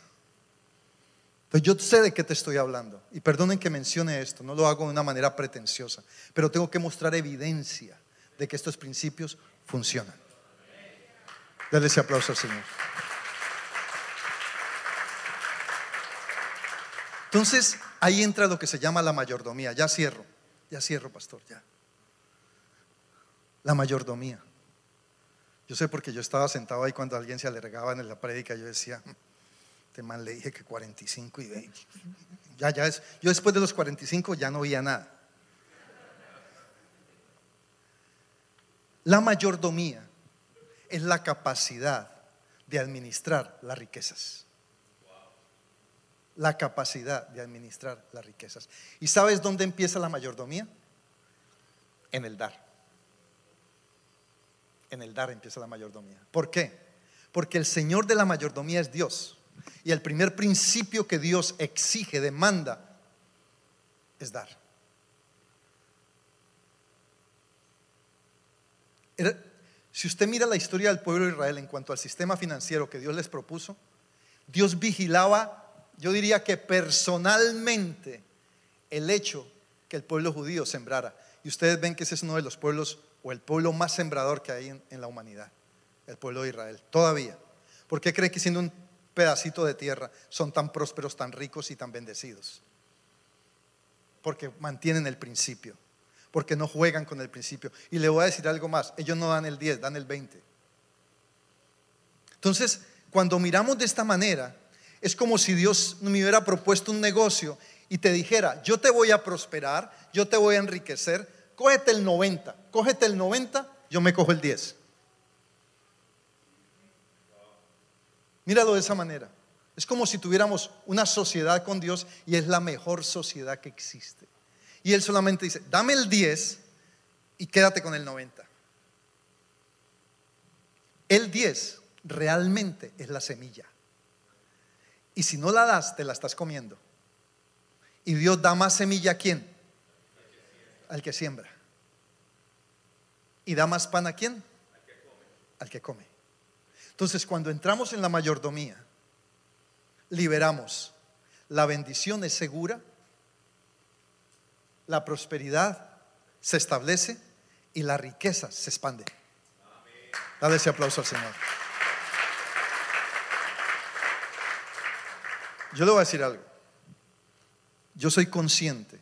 Entonces yo sé de qué te estoy hablando. Y perdonen que mencione esto, no lo hago de una manera pretenciosa, pero tengo que mostrar evidencia de que estos principios funcionan. Dale ese aplauso al Señor. Entonces, ahí entra lo que se llama la mayordomía. Ya cierro, ya cierro, pastor, ya. La mayordomía. Yo sé porque yo estaba sentado ahí cuando alguien se alergaba en la prédica, yo decía, este man le dije que 45 y 20. Ya, ya es. Yo después de los 45 ya no veía nada. La mayordomía es la capacidad de administrar las riquezas la capacidad de administrar las riquezas. ¿Y sabes dónde empieza la mayordomía? En el dar. En el dar empieza la mayordomía. ¿Por qué? Porque el Señor de la mayordomía es Dios. Y el primer principio que Dios exige, demanda, es dar. Si usted mira la historia del pueblo de Israel en cuanto al sistema financiero que Dios les propuso, Dios vigilaba yo diría que personalmente el hecho que el pueblo judío sembrara. Y ustedes ven que ese es uno de los pueblos o el pueblo más sembrador que hay en, la humanidad, el pueblo de Israel, todavía. ¿Por qué creen que siendo un pedacito de tierra son tan prósperos, tan ricos y tan bendecidos? Porque mantienen el principio, porque no juegan con el principio. Y le voy a decir algo más, ellos no dan el 10, dan el 20. Entonces, cuando miramos de esta manera, es como si Dios me hubiera propuesto un negocio y te dijera, yo te voy a prosperar, yo te voy a enriquecer, cógete el 90, cógete el 90, yo me cojo el 10. Míralo de esa manera. Es como si tuviéramos una sociedad con Dios y es la mejor sociedad que existe. Y Él solamente dice, dame el 10 y quédate con el 90. El 10 realmente es la semilla. Y si no la das, te la estás comiendo. Y Dios da más semilla a quién? Al que siembra. ¿Y da más pan a quién? Al que come. Entonces, cuando entramos en la mayordomía, liberamos. La bendición es segura, la prosperidad se establece y la riqueza se expande. Dale ese aplauso al Señor. Yo le voy a decir algo. Yo soy consciente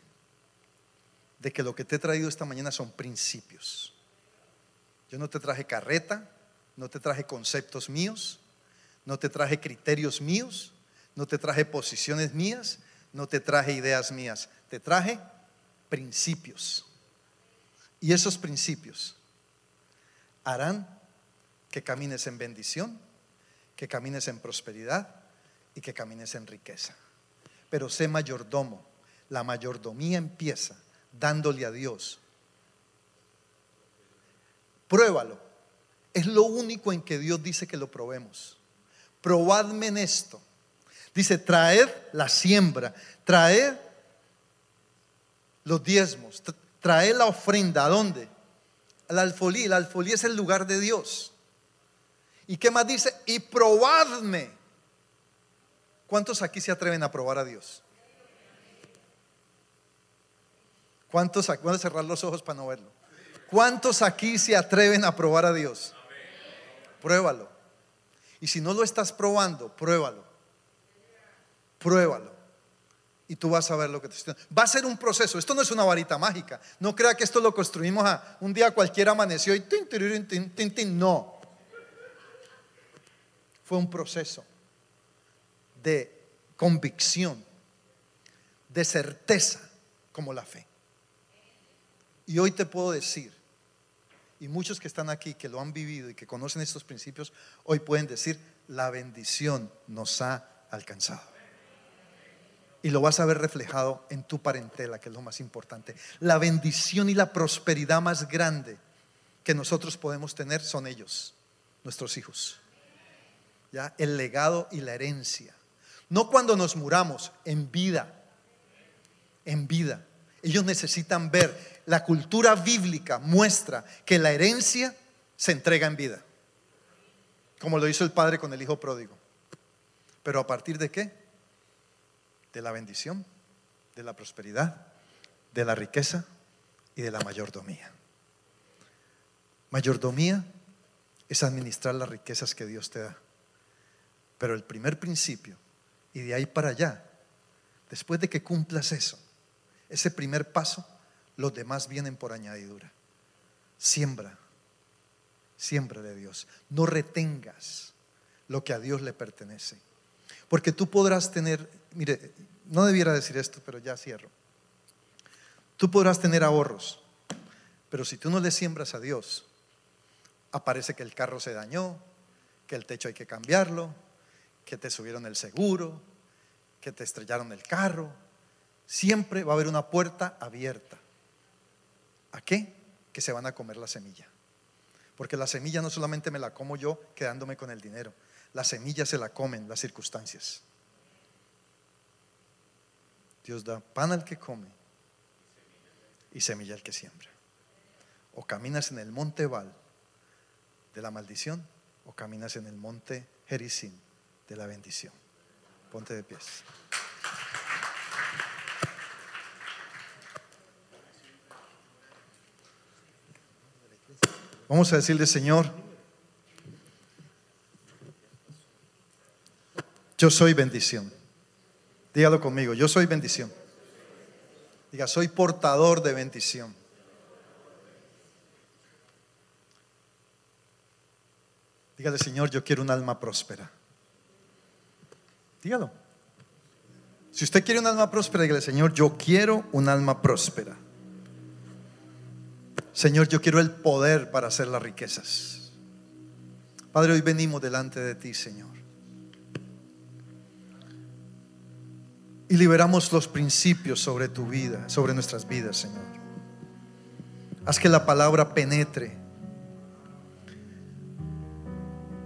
de que lo que te he traído esta mañana son principios. Yo no te traje carreta, no te traje conceptos míos, no te traje criterios míos, no te traje posiciones mías, no te traje ideas mías, te traje principios. Y esos principios harán que camines en bendición, que camines en prosperidad y que camines en riqueza. Pero sé mayordomo. La mayordomía empieza dándole a Dios. Pruébalo. Es lo único en que Dios dice que lo probemos. Probadme en esto. Dice, traed la siembra, traed los diezmos, trae la ofrenda. ¿A dónde? A la alfolí. La alfolí es el lugar de Dios. ¿Y qué más dice? Y probadme. ¿Cuántos aquí se atreven a probar a Dios? ¿Cuántos aquí? Voy a cerrar los ojos para no verlo. ¿Cuántos aquí se atreven a probar a Dios? Pruébalo. Y si no lo estás probando, pruébalo. Pruébalo. Y tú vas a ver lo que te estoy Va a ser un proceso. Esto no es una varita mágica. No crea que esto lo construimos a un día cualquiera amaneció y tin, no. Fue un proceso de convicción, de certeza, como la fe. Y hoy te puedo decir, y muchos que están aquí, que lo han vivido y que conocen estos principios, hoy pueden decir, la bendición nos ha alcanzado. Y lo vas a ver reflejado en tu parentela, que es lo más importante. La bendición y la prosperidad más grande que nosotros podemos tener son ellos, nuestros hijos. ¿Ya? El legado y la herencia. No cuando nos muramos, en vida. En vida. Ellos necesitan ver, la cultura bíblica muestra que la herencia se entrega en vida, como lo hizo el padre con el hijo pródigo. Pero a partir de qué? De la bendición, de la prosperidad, de la riqueza y de la mayordomía. Mayordomía es administrar las riquezas que Dios te da. Pero el primer principio, y de ahí para allá, después de que cumplas eso, ese primer paso, los demás vienen por añadidura. Siembra, siembra de Dios. No retengas lo que a Dios le pertenece. Porque tú podrás tener, mire, no debiera decir esto, pero ya cierro. Tú podrás tener ahorros, pero si tú no le siembras a Dios, aparece que el carro se dañó, que el techo hay que cambiarlo, que te subieron el seguro, que te estrellaron el carro, siempre va a haber una puerta abierta. ¿A qué? Que se van a comer la semilla. Porque la semilla no solamente me la como yo quedándome con el dinero, la semilla se la comen las circunstancias. Dios da pan al que come y semilla al que siembra. O caminas en el monte Val de la maldición o caminas en el monte Jericín de la bendición. Ponte de pies. Vamos a decirle, Señor, yo soy bendición. Dígalo conmigo, yo soy bendición. Diga, soy portador de bendición. Dígale, Señor, yo quiero un alma próspera. Dígalo. Si usted quiere un alma próspera, dígale, Señor, yo quiero un alma próspera. Señor, yo quiero el poder para hacer las riquezas. Padre, hoy venimos delante de ti, Señor. Y liberamos los principios sobre tu vida, sobre nuestras vidas, Señor. Haz que la palabra penetre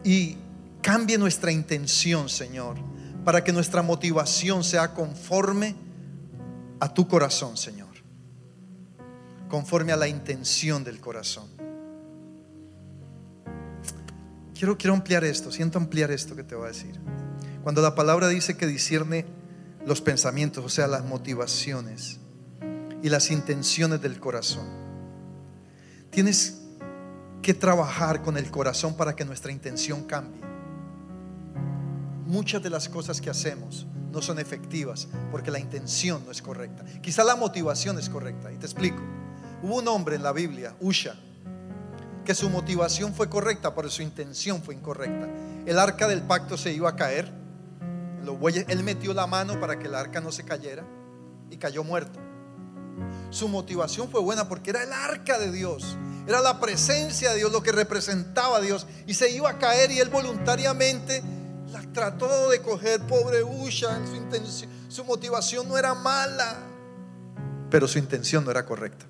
y cambie nuestra intención, Señor, para que nuestra motivación sea conforme a tu corazón, Señor conforme a la intención del corazón. Quiero, quiero ampliar esto, siento ampliar esto que te voy a decir. Cuando la palabra dice que discierne los pensamientos, o sea, las motivaciones y las intenciones del corazón, tienes que trabajar con el corazón para que nuestra intención cambie. Muchas de las cosas que hacemos no son efectivas porque la intención no es correcta. Quizá la motivación es correcta, y te explico. Hubo un hombre en la Biblia, Usha, que su motivación fue correcta, pero su intención fue incorrecta. El arca del pacto se iba a caer. Él metió la mano para que el arca no se cayera y cayó muerto. Su motivación fue buena porque era el arca de Dios, era la presencia de Dios, lo que representaba a Dios, y se iba a caer y él voluntariamente la trató de coger, pobre Usha, su, intención, su motivación no era mala, pero su intención no era correcta.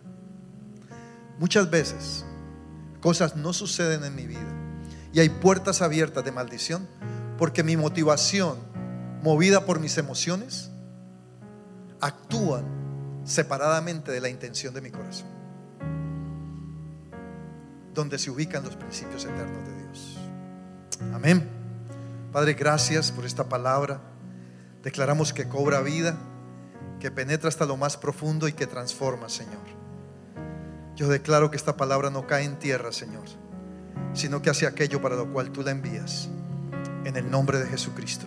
Muchas veces cosas no suceden en mi vida y hay puertas abiertas de maldición porque mi motivación, movida por mis emociones, actúan separadamente de la intención de mi corazón, donde se ubican los principios eternos de Dios. Amén. Padre, gracias por esta palabra. Declaramos que cobra vida, que penetra hasta lo más profundo y que transforma, Señor. Yo declaro que esta palabra no cae en tierra, Señor, sino que hace aquello para lo cual tú la envías. En el nombre de Jesucristo.